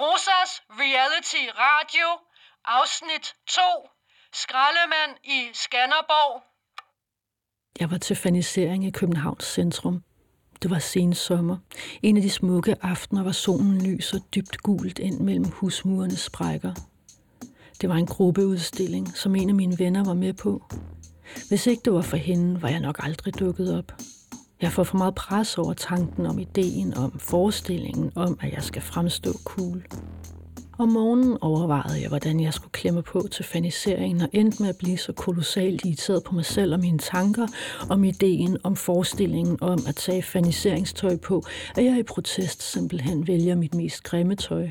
Rosas Reality Radio, afsnit 2. Skraldemand i Skanderborg. Jeg var til fanisering i Københavns centrum. Det var sen sommer. En af de smukke aftener, var solen lyser dybt gult ind mellem husmurenes sprækker. Det var en gruppeudstilling, som en af mine venner var med på. Hvis ikke det var for hende, var jeg nok aldrig dukket op. Jeg får for meget pres over tanken om ideen om forestillingen om, at jeg skal fremstå cool. Om morgenen overvejede jeg, hvordan jeg skulle klemme på til faniseringen og endte med at blive så kolossalt irriteret på mig selv og mine tanker om ideen om forestillingen om at tage faniseringstøj på, at jeg i protest simpelthen vælger mit mest grimme tøj.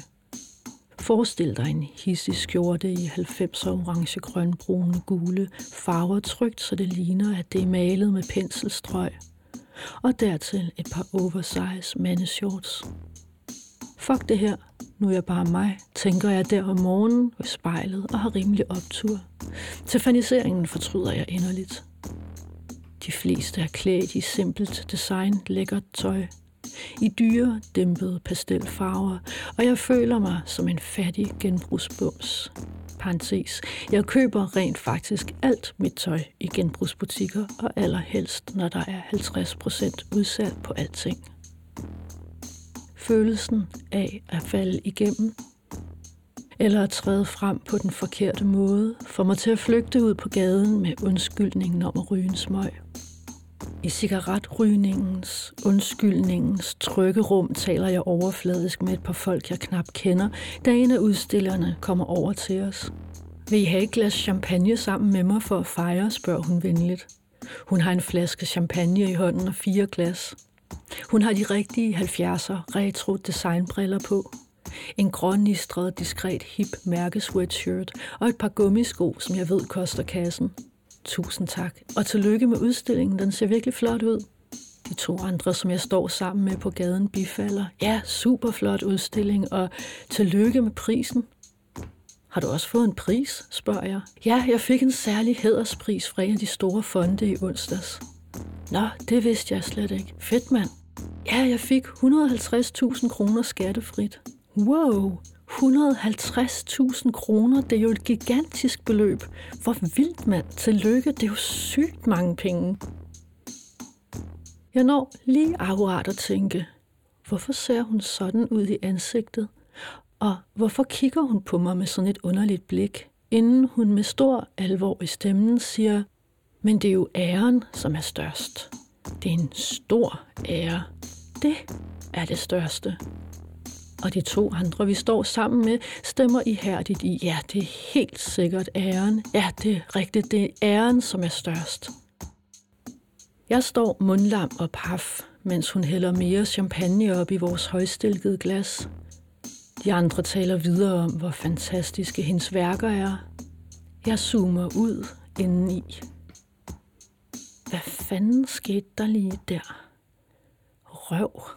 Forestil dig en hissig skjorte i 90'er orange, grøn, brune, gule farver trygt, så det ligner, at det er malet med penselstrøg. Og dertil et par oversize mandeshorts. Fuck det her, nu er jeg bare mig, tænker jeg der om morgenen ved spejlet og har rimelig optur. Til faniseringen fortryder jeg inderligt. De fleste er klædt i simpelt design, lækkert tøj, i dyre, dæmpede pastelfarver, og jeg føler mig som en fattig genbrugsbums. Parenthes. Jeg køber rent faktisk alt mit tøj i genbrugsbutikker, og allerhelst, når der er 50% udsalg på alting. Følelsen af at falde igennem, eller at træde frem på den forkerte måde, får mig til at flygte ud på gaden med undskyldningen om at ryge en smøg. I cigaretrygningens, undskyldningens trygge rum taler jeg overfladisk med et par folk, jeg knap kender, da en af udstillerne kommer over til os. Vil I have et glas champagne sammen med mig for at fejre, spørger hun venligt. Hun har en flaske champagne i hånden og fire glas. Hun har de rigtige 70'er retro designbriller på. En grønnistret, diskret hip mærke sweatshirt og et par gummisko, som jeg ved koster kassen. Tusind tak. Og tillykke med udstillingen. Den ser virkelig flot ud. De to andre, som jeg står sammen med på gaden, bifalder. Ja, super flot udstilling, og tillykke med prisen. Har du også fået en pris, spørger jeg. Ja, jeg fik en særlig hæderspris fra en af de store fonde i onsdags. Nå, det vidste jeg slet ikke. Fedt, mand. Ja, jeg fik 150.000 kroner skattefrit. Wow, 150.000 kroner, det er jo et gigantisk beløb. Hvor vildt, mand. Tillykke, det er jo sygt mange penge. Jeg når lige akkurat at tænke, hvorfor ser hun sådan ud i ansigtet? Og hvorfor kigger hun på mig med sådan et underligt blik, inden hun med stor alvor i stemmen siger, men det er jo æren, som er størst. Det er en stor ære. Det er det største. Og de to andre, vi står sammen med, stemmer ihærdigt i, ja, det er helt sikkert æren. Ja, det er rigtigt, det er æren, som er størst. Jeg står mundlam og paf, mens hun hælder mere champagne op i vores højstilkede glas. De andre taler videre om, hvor fantastiske hendes værker er. Jeg zoomer ud indeni. Hvad fanden skete der lige der? Røv.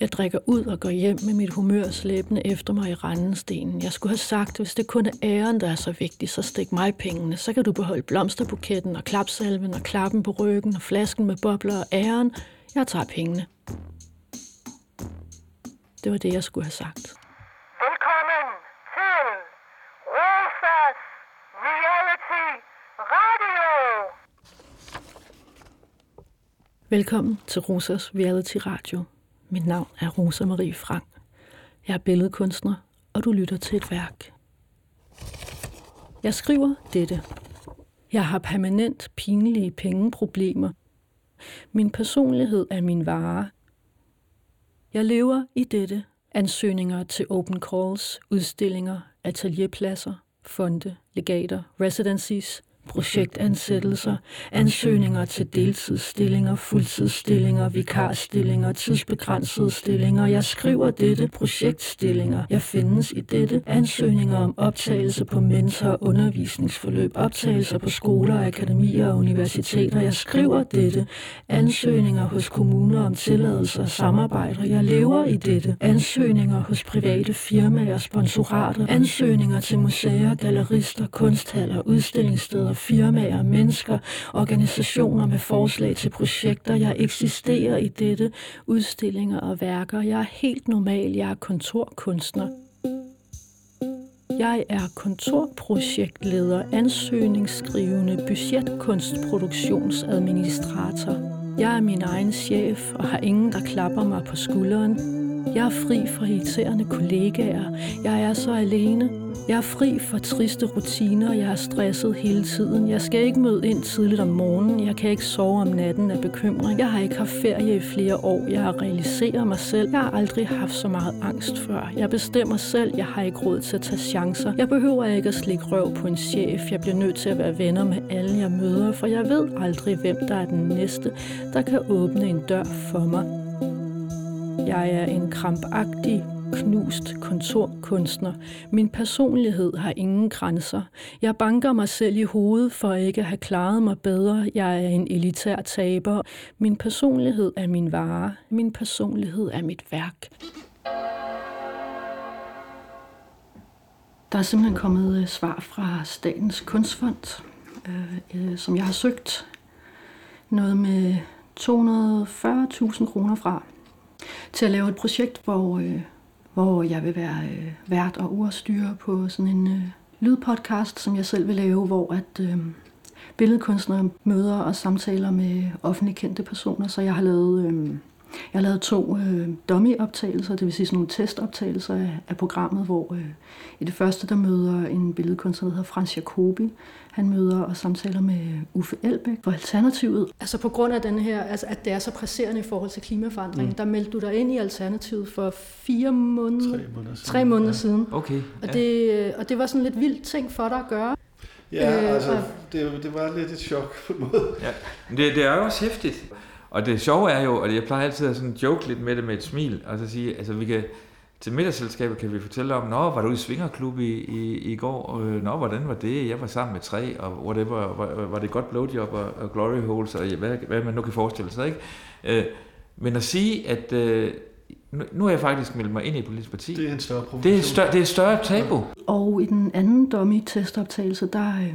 Jeg drikker ud og går hjem med mit humør slæbende efter mig i randestenen. Jeg skulle have sagt, hvis det kun er æren, der er så vigtig, så stik mig pengene. Så kan du beholde blomsterbuketten og klapsalven og klappen på ryggen og flasken med bobler og æren. Jeg tager pengene. Det var det, jeg skulle have sagt. Velkommen til Rosas Reality Radio. Velkommen til Rosas Reality Radio. Mit navn er Rosa Marie Frank. Jeg er billedkunstner, og du lytter til et værk. Jeg skriver dette. Jeg har permanent pinlige pengeproblemer. Min personlighed er min vare. Jeg lever i dette. Ansøgninger til open calls, udstillinger, atelierpladser, fonde, legater, residencies, projektansættelser, ansøgninger til deltidsstillinger, fuldtidsstillinger, vikarstillinger, tidsbegrænsede stillinger. Jeg skriver dette projektstillinger. Jeg findes i dette ansøgninger om optagelse på mentor- og undervisningsforløb, optagelser på skoler, akademier og universiteter. Jeg skriver dette ansøgninger hos kommuner om tilladelser og samarbejder. Jeg lever i dette ansøgninger hos private firmaer, sponsorater, ansøgninger til museer, gallerister, kunsthaller, udstillingssteder, firmaer, mennesker, organisationer med forslag til projekter. Jeg eksisterer i dette, udstillinger og værker. Jeg er helt normal, jeg er kontorkunstner. Jeg er kontorprojektleder, ansøgningsskrivende, budgetkunstproduktionsadministrator. Jeg er min egen chef og har ingen, der klapper mig på skulderen. Jeg er fri fra irriterende kollegaer. Jeg er så alene. Jeg er fri for triste rutiner. Jeg er stresset hele tiden. Jeg skal ikke møde ind tidligt om morgenen. Jeg kan ikke sove om natten af bekymring. Jeg har ikke haft ferie i flere år. Jeg har realiseret mig selv. Jeg har aldrig haft så meget angst før. Jeg bestemmer selv. Jeg har ikke råd til at tage chancer. Jeg behøver ikke at slikke røv på en chef. Jeg bliver nødt til at være venner med alle, jeg møder, for jeg ved aldrig, hvem der er den næste, der kan åbne en dør for mig. Jeg er en krampagtig, knust kontorkunstner. Min personlighed har ingen grænser. Jeg banker mig selv i hovedet for ikke at have klaret mig bedre. Jeg er en elitær taber. Min personlighed er min vare. Min personlighed er mit værk. Der er simpelthen kommet øh, svar fra Statens Kunstfond, øh, øh, som jeg har søgt noget med 240.000 kroner fra til at lave et projekt, hvor, øh, hvor jeg vil være øh, vært og ordstyre på sådan en øh, lydpodcast, som jeg selv vil lave, hvor at øh, billedkunstnere møder og samtaler med offentligt kendte personer. Så jeg har lavet... Øh, jeg har lavet to øh, dummy-optagelser, det vil sige sådan nogle testoptagelser af, af programmet, hvor øh, i det første, der møder en billedkunstner, der hedder Frans Jacobi. Han møder og samtaler med Uffe Elbæk for Alternativet. Altså på grund af den her, altså at det er så presserende i forhold til klimaforandring, mm. der meldte du dig ind i Alternativet for fire måneder, tre måneder siden. Tre måneder ja. siden. Okay. Ja. Og, det, øh, og det var sådan lidt vildt ting for dig at gøre. Ja, øh, altså, det, det var lidt et chok på en måde. Ja, men det, det er jo også hæftigt. Og det sjove er jo, og jeg plejer altid at sådan joke lidt med det med et smil, og så sige, altså vi kan, til middagsselskabet kan vi fortælle om, nå, var du i Svingerklub i, i, i går? Øh, nå, hvordan var det? Jeg var sammen med tre, og whatever, var, var det godt blowjob og, og glory holes, og hvad, hvad man nu kan forestille sig, ikke? Øh, men at sige, at øh, nu, er jeg faktisk meldt mig ind i et politisk parti. Det er en større Det er, større, det er et større tabu. Og i den anden dummy-testoptagelse, der øh,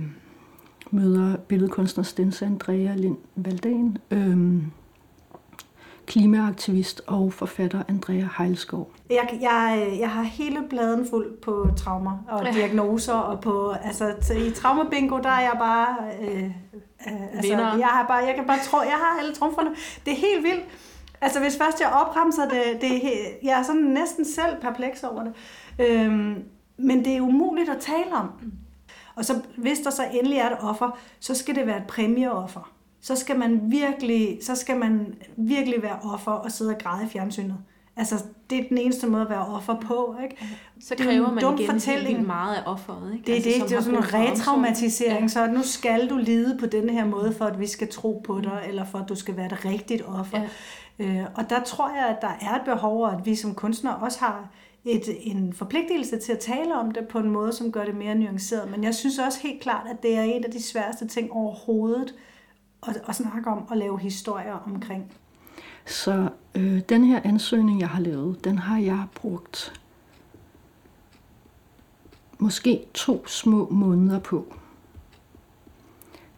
møder billedkunstner Stense Andrea Lind Valdan, øh, klimaaktivist og forfatter Andrea Heilskov. Jeg, jeg, jeg har hele bladen fuld på traumer og diagnoser, og på, altså, i traumabingo, der er jeg bare... Øh, øh, altså, jeg, har bare, jeg kan bare tro, jeg har alle trumferne. Det er helt vildt. Altså, hvis først jeg opremser det, det er, jeg er sådan næsten selv perpleks over det. Øhm, men det er umuligt at tale om. Og så, hvis der så endelig er et offer, så skal det være et præmieoffer så skal man virkelig, så skal man virkelig være offer og sidde og græde i fjernsynet. Altså, det er den eneste måde at være offer på, ikke? Så kræver man igen fortælling. meget af offeret, ikke? Det er altså, det, det er sådan en retraumatisering, ja. så nu skal du lide på den her måde, for at vi skal tro på dig, mm. eller for at du skal være et rigtigt offer. Ja. Øh, og der tror jeg, at der er et behov, og at vi som kunstnere også har et, en forpligtelse til at tale om det på en måde, som gør det mere nuanceret. Men jeg synes også helt klart, at det er en af de sværeste ting overhovedet, at, at snakke om og lave historier omkring. Så øh, den her ansøgning, jeg har lavet, den har jeg brugt måske to små måneder på.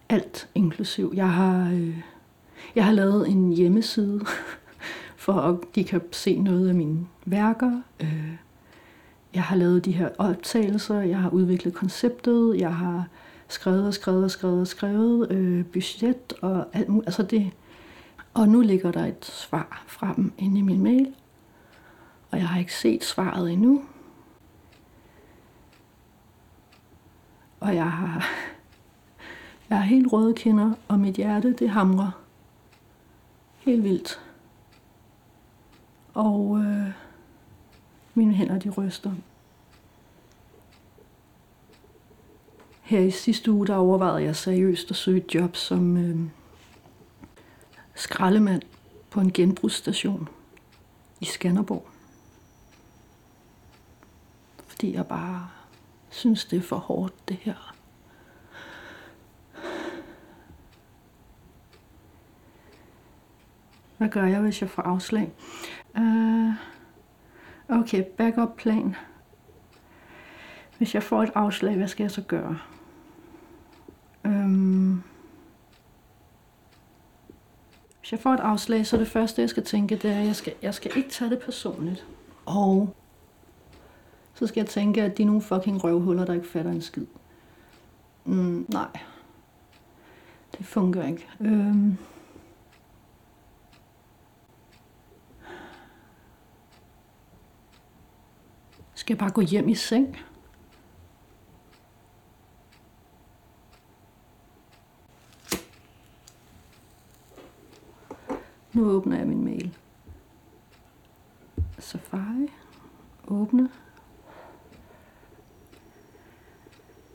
Alt inklusiv. Jeg har, øh, jeg har lavet en hjemmeside, for at de kan se noget af mine værker. Øh, jeg har lavet de her optagelser, jeg har udviklet konceptet, jeg har skrevet og skrevet og skrevet og skrevet, øh, budget og alt muligt. Altså det. Og nu ligger der et svar fra dem inde i min mail, og jeg har ikke set svaret endnu. Og jeg har, jeg har helt røde kinder, og mit hjerte, det hamrer. Helt vildt. Og øh, mine hænder, de ryster. Her i sidste uge, der overvejede jeg seriøst at søge et job som øh, skraldemand på en genbrugsstation i Skanderborg. Fordi jeg bare synes, det er for hårdt, det her. Hvad gør jeg, hvis jeg får afslag? Uh, okay, backup plan. Hvis jeg får et afslag, hvad skal jeg så gøre? Hvis jeg får et afslag, så er det første, jeg skal tænke, det er, at jeg skal, jeg skal ikke tage det personligt. Og så skal jeg tænke, at de er nogle fucking røvhuller, der ikke fatter en skid. Mm, nej. Det fungerer ikke. Øhm. Skal jeg bare gå hjem i seng? Nu åbner jeg min mail. Safari. Åbne.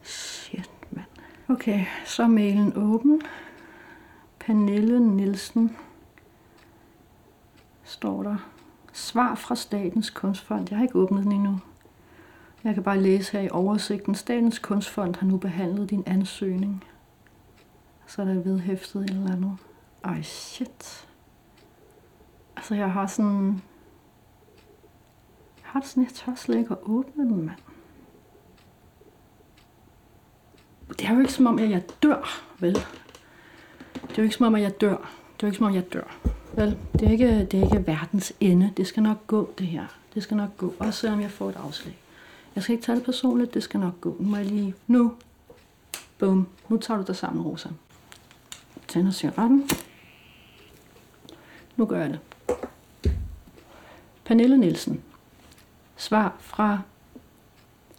Shit, mand. Okay, så er mailen åben. Pernille Nielsen står der. Svar fra Statens Kunstfond. Jeg har ikke åbnet den endnu. Jeg kan bare læse her i oversigten. Statens Kunstfond har nu behandlet din ansøgning. Så er der vedhæftet et eller andet. Ej, shit. Altså, jeg har sådan... Jeg har det sådan, jeg tør slet ikke at åbne den, mand. Det er jo ikke som om, at jeg dør, vel? Det er jo ikke som om, at jeg dør. Det er jo ikke som om, jeg dør. Vel, det er ikke, det er ikke verdens ende. Det skal nok gå, det her. Det skal nok gå. Også selvom jeg får et afslag. Jeg skal ikke tage det personligt. Det skal nok gå. Nu må jeg lige... Nu. Bum. Nu tager du dig sammen, Rosa. Tænder cigaretten. Nu gør jeg det. Pernille Nielsen. Svar fra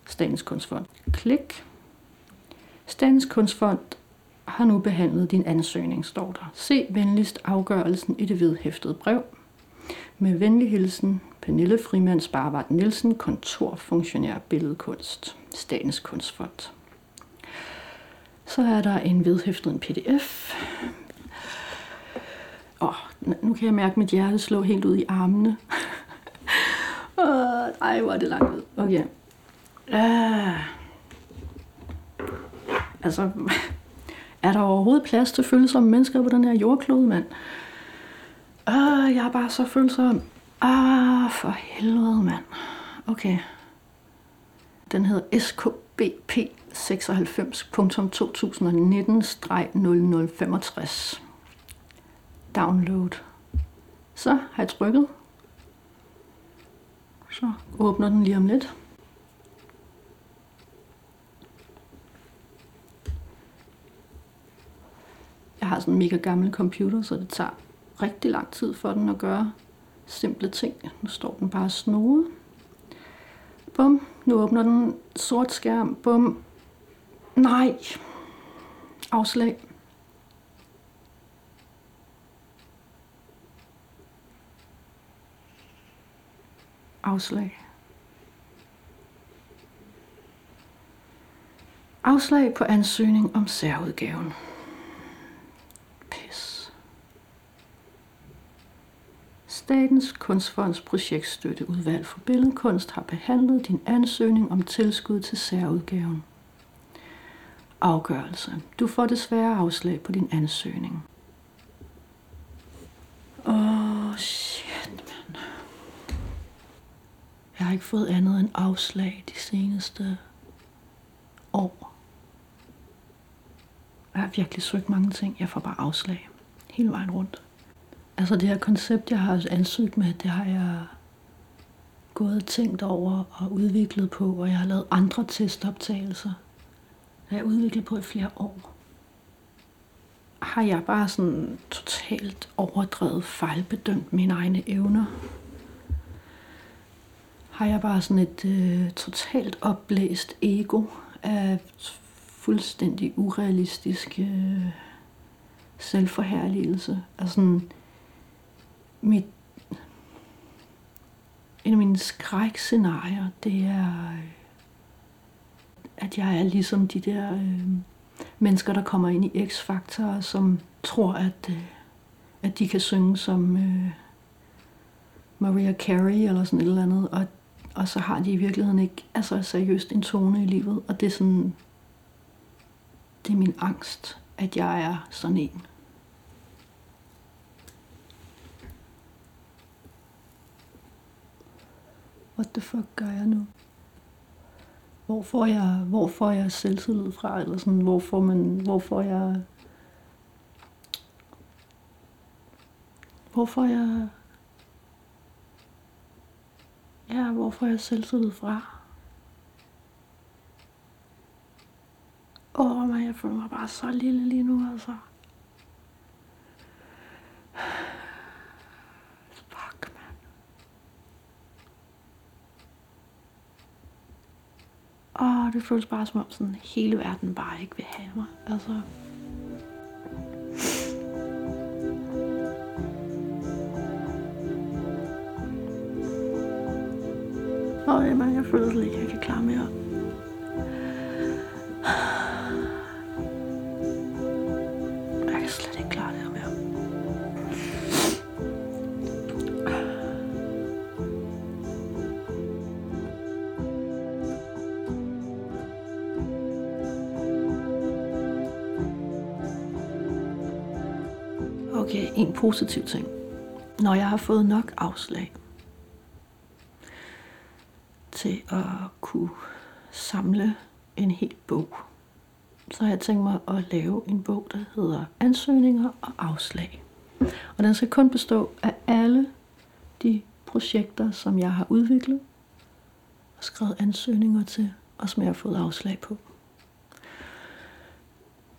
Statens Kunstfond. Klik. Statens Kunstfond har nu behandlet din ansøgning, står der. Se venligst afgørelsen i det vedhæftede brev. Med venlig hilsen, Pernille Frimand Sparvart Nielsen, kontorfunktionær billedkunst, Statens Kunstfond. Så er der en vedhæftet en pdf. Åh, nu kan jeg mærke mit hjerte slå helt ud i armene. Ej, hvor er det langt ud. Okay. Uh, altså, er der overhovedet plads til følsomme mennesker på den her jordklode, mand? Uh, jeg er bare så følsom. Ah, for helvede, mand. Okay. Den hedder SKBP 96.2019-0065. Download. Så har jeg trykket. Så åbner den lige om lidt. Jeg har sådan en mega gammel computer, så det tager rigtig lang tid for den at gøre simple ting. Nu står den bare snoet. Bum. Nu åbner den sort skærm. Bum. Nej. Afslag. Afslag. Afslag på ansøgning om særudgaven. Pis. Statens Kunstfonds projektstøtteudvalg for billedkunst har behandlet din ansøgning om tilskud til særudgaven. Afgørelse. Du får desværre afslag på din ansøgning. Ikke fået andet end afslag de seneste år. Jeg har virkelig søgt mange ting. Jeg får bare afslag hele vejen rundt. Altså det her koncept, jeg har ansøgt med, det har jeg gået og tænkt over og udviklet på, og jeg har lavet andre testoptagelser. Det har jeg udviklet på i flere år. Har jeg bare sådan totalt overdrevet fejlbedømt mine egne evner? Har jeg bare sådan et øh, totalt opblæst ego af fuldstændig urealistisk øh, selvforherligelse? Altså sådan, mit, en af mine skrækscenarier, det er, øh, at jeg er ligesom de der øh, mennesker, der kommer ind i X-Factor, som tror, at, øh, at de kan synge som øh, Maria Carey eller sådan et eller andet, og, og så har de i virkeligheden ikke altså seriøst en tone i livet, og det er sådan, det er min angst, at jeg er sådan en. What the fuck gør jeg nu? hvor får jeg, hvor får jeg selvtillid fra, eller sådan, hvor får, man, hvor får jeg, hvor får jeg, er, hvor får jeg selvtillid fra? Åh, oh, man, jeg føler mig bare så lille lige nu, altså. Og det føles bare som om sådan hele verden bare ikke vil have mig. Altså, Og Emma, jeg føler slet ikke, at jeg kan klare mere. Okay, en positiv ting. Når jeg har fået nok afslag til at kunne samle en hel bog, så har jeg tænkt mig at lave en bog, der hedder Ansøgninger og afslag. Og den skal kun bestå af alle de projekter, som jeg har udviklet og skrevet ansøgninger til, og som jeg har fået afslag på.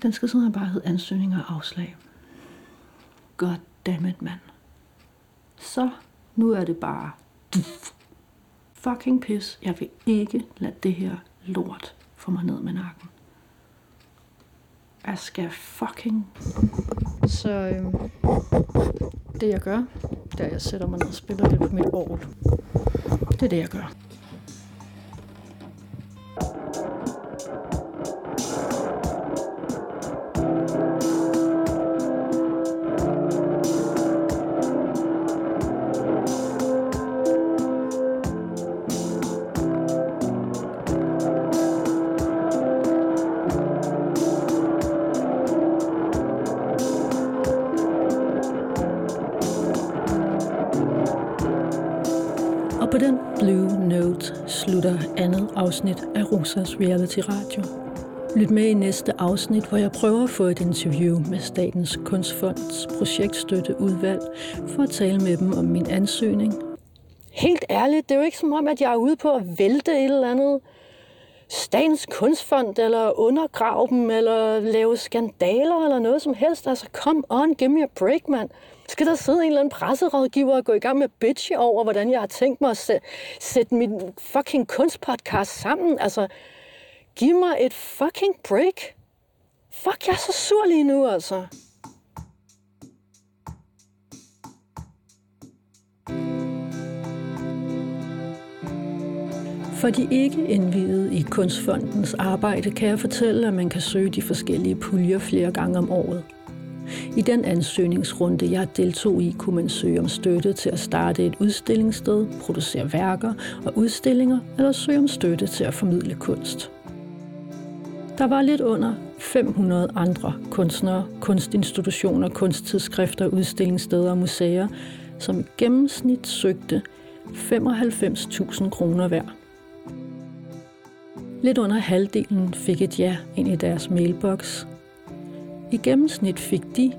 Den skal sådan bare hedde ansøgninger og afslag. Goddammit, mand. Så nu er det bare fucking pis. Jeg vil ikke lade det her lort få mig ned med nakken. Jeg skal fucking... Så øhm, det jeg gør, det er, at jeg sætter mig ned og spiller lidt på mit orgel. Det er det, jeg gør. Afsnit af Rosas Reality Radio. Lyt med i næste afsnit, hvor jeg prøver at få et interview med Statens Kunstfonds projektstøtteudvalg for at tale med dem om min ansøgning. Helt ærligt, det er jo ikke som om, at jeg er ude på at vælte et eller andet Statens Kunstfond, eller undergrave dem, eller lave skandaler, eller noget som helst. Altså, come on, give me a break, mand. Skal der sidde en eller anden presserådgiver og gå i gang med bitch over, hvordan jeg har tænkt mig at sætte min fucking kunstpodcast sammen? Altså, giv mig et fucking break. Fuck, jeg er så sur lige nu, altså. For de ikke indvidede i Kunstfondens arbejde kan jeg fortælle, at man kan søge de forskellige puljer flere gange om året. I den ansøgningsrunde, jeg deltog i, kunne man søge om støtte til at starte et udstillingssted, producere værker og udstillinger, eller søge om støtte til at formidle kunst. Der var lidt under 500 andre kunstnere, kunstinstitutioner, kunsttidsskrifter, udstillingssteder og museer, som i gennemsnit søgte 95.000 kroner hver. Lidt under halvdelen fik et ja ind i deres mailbox. I gennemsnit fik de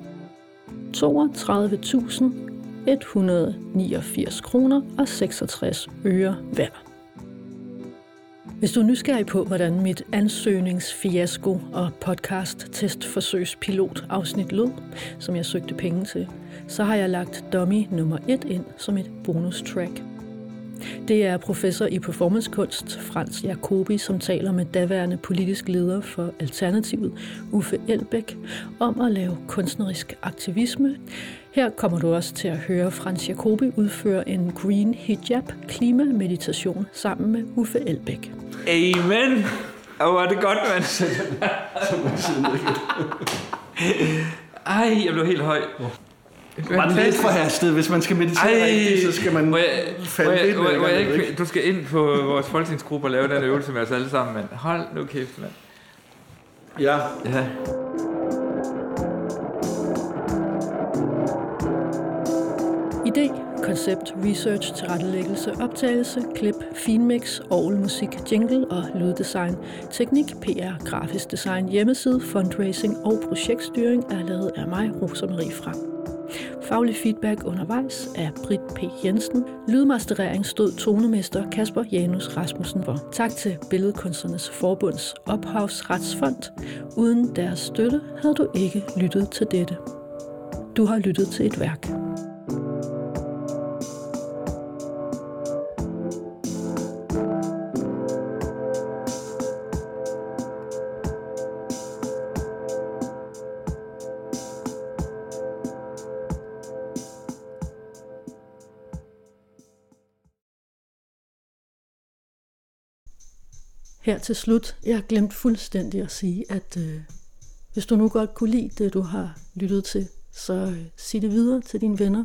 32.189 kroner og 66 øre hver. Hvis du er nysgerrig på, hvordan mit ansøgningsfiasko og podcast testforsøgspilot afsnit lød, som jeg søgte penge til, så har jeg lagt dummy nummer 1 ind som et bonus track. Det er professor i performancekunst Frans Jacobi, som taler med daværende politisk leder for Alternativet, Uffe Elbæk, om at lave kunstnerisk aktivisme. Her kommer du også til at høre Frans Jacobi udføre en green hijab klimameditation sammen med Uffe Elbæk. Amen! Og hvor er det godt, mand. Ej, jeg blev helt høj. Var det lidt for hastet? Hvis man skal meditere Ej, rigtigt, så skal man må jeg, falde må jeg, lidt må jeg, må jeg ikke, Du skal ind på vores folketingsgruppe og lave den øvelse med os alle sammen, mand. Hold nu kæft, mand. Ja. Ja. Idé, Koncept, research, tilrettelæggelse, optagelse, klip, finmix, musik, jingle og lyddesign. Teknik, PR, grafisk design, hjemmeside, fundraising og projektstyring er lavet af mig, Rosa Marie Frank. Faglig feedback undervejs af Britt P. Jensen. Lydmasterering stod tonemester Kasper Janus Rasmussen for. Tak til Billedkunstnernes Forbunds Ophavsretsfond. Uden deres støtte havde du ikke lyttet til dette. Du har lyttet til et værk. Her til slut, jeg har glemt fuldstændig at sige, at øh, hvis du nu godt kunne lide det, du har lyttet til, så øh, sig det videre til dine venner,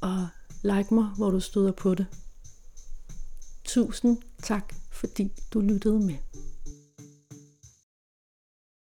og like mig, hvor du støder på det. Tusind tak, fordi du lyttede med.